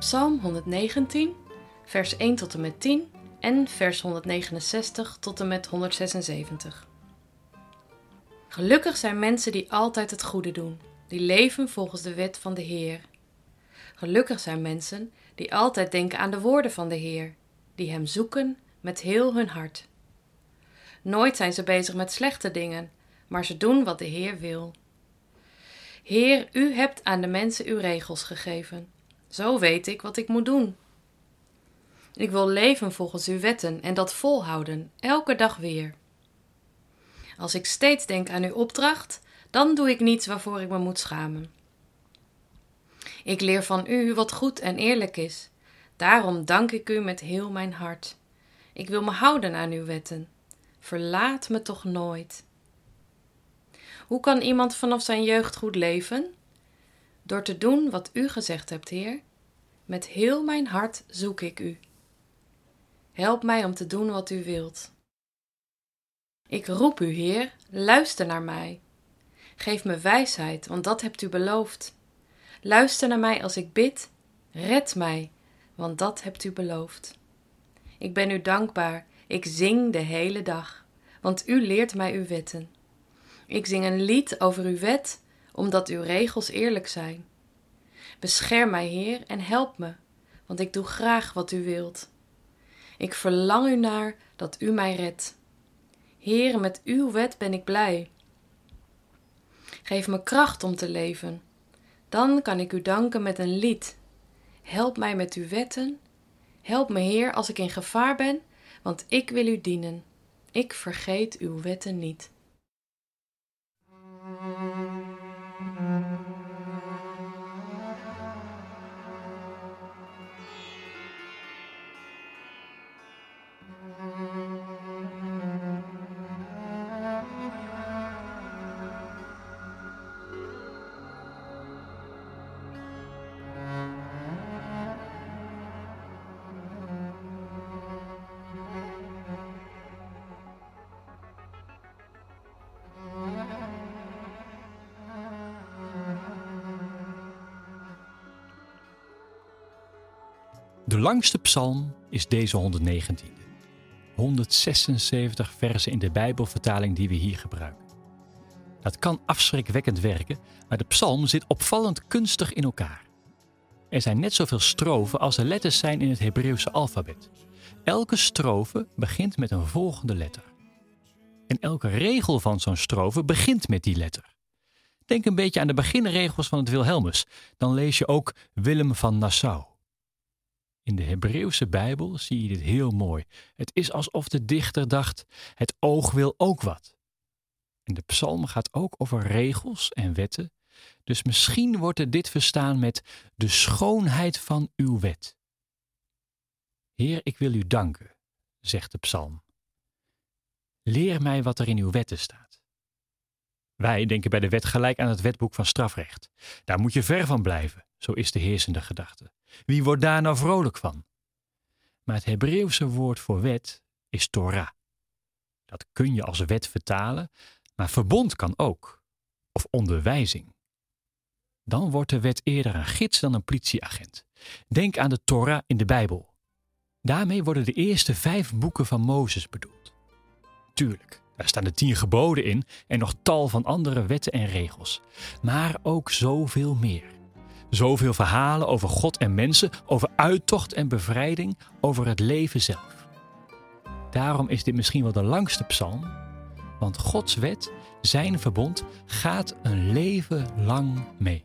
Psalm 119, vers 1 tot en met 10 en vers 169 tot en met 176. Gelukkig zijn mensen die altijd het goede doen, die leven volgens de wet van de Heer. Gelukkig zijn mensen die altijd denken aan de woorden van de Heer, die Hem zoeken met heel hun hart. Nooit zijn ze bezig met slechte dingen, maar ze doen wat de Heer wil. Heer, u hebt aan de mensen uw regels gegeven. Zo weet ik wat ik moet doen. Ik wil leven volgens uw wetten en dat volhouden, elke dag weer. Als ik steeds denk aan uw opdracht, dan doe ik niets waarvoor ik me moet schamen. Ik leer van u wat goed en eerlijk is. Daarom dank ik u met heel mijn hart. Ik wil me houden aan uw wetten. Verlaat me toch nooit. Hoe kan iemand vanaf zijn jeugd goed leven? Door te doen wat u gezegd hebt, Heer. Met heel mijn hart zoek ik u. Help mij om te doen wat u wilt. Ik roep u, Heer, luister naar mij. Geef me wijsheid, want dat hebt u beloofd. Luister naar mij als ik bid. Red mij, want dat hebt u beloofd. Ik ben u dankbaar. Ik zing de hele dag, want u leert mij uw wetten. Ik zing een lied over uw wet, omdat uw regels eerlijk zijn. Bescherm mij, Heer, en help me, want ik doe graag wat u wilt. Ik verlang u naar dat u mij redt. Heer, met uw wet ben ik blij. Geef me kracht om te leven. Dan kan ik u danken met een lied. Help mij met uw wetten. Help me, Heer, als ik in gevaar ben, want ik wil u dienen. Ik vergeet uw wetten niet. De langste psalm is deze 119. 176 versen in de Bijbelvertaling die we hier gebruiken. Dat kan afschrikwekkend werken, maar de psalm zit opvallend kunstig in elkaar. Er zijn net zoveel strofen als er letters zijn in het Hebreeuwse alfabet. Elke strofe begint met een volgende letter. En elke regel van zo'n strofe begint met die letter. Denk een beetje aan de beginregels van het Wilhelmus. Dan lees je ook Willem van Nassau. In de Hebreeuwse Bijbel zie je dit heel mooi. Het is alsof de dichter dacht: het oog wil ook wat. En de psalm gaat ook over regels en wetten, dus misschien wordt er dit verstaan met de schoonheid van uw wet. Heer, ik wil u danken, zegt de psalm. Leer mij wat er in uw wetten staat. Wij denken bij de wet gelijk aan het wetboek van strafrecht. Daar moet je ver van blijven, zo is de heersende gedachte. Wie wordt daar nou vrolijk van? Maar het Hebreeuwse woord voor wet is Torah. Dat kun je als wet vertalen, maar verbond kan ook, of onderwijzing. Dan wordt de wet eerder een gids dan een politieagent. Denk aan de Torah in de Bijbel. Daarmee worden de eerste vijf boeken van Mozes bedoeld. Tuurlijk, daar staan de tien geboden in en nog tal van andere wetten en regels, maar ook zoveel meer. Zoveel verhalen over God en mensen, over uittocht en bevrijding, over het leven zelf. Daarom is dit misschien wel de langste psalm, want Gods wet, zijn verbond, gaat een leven lang mee.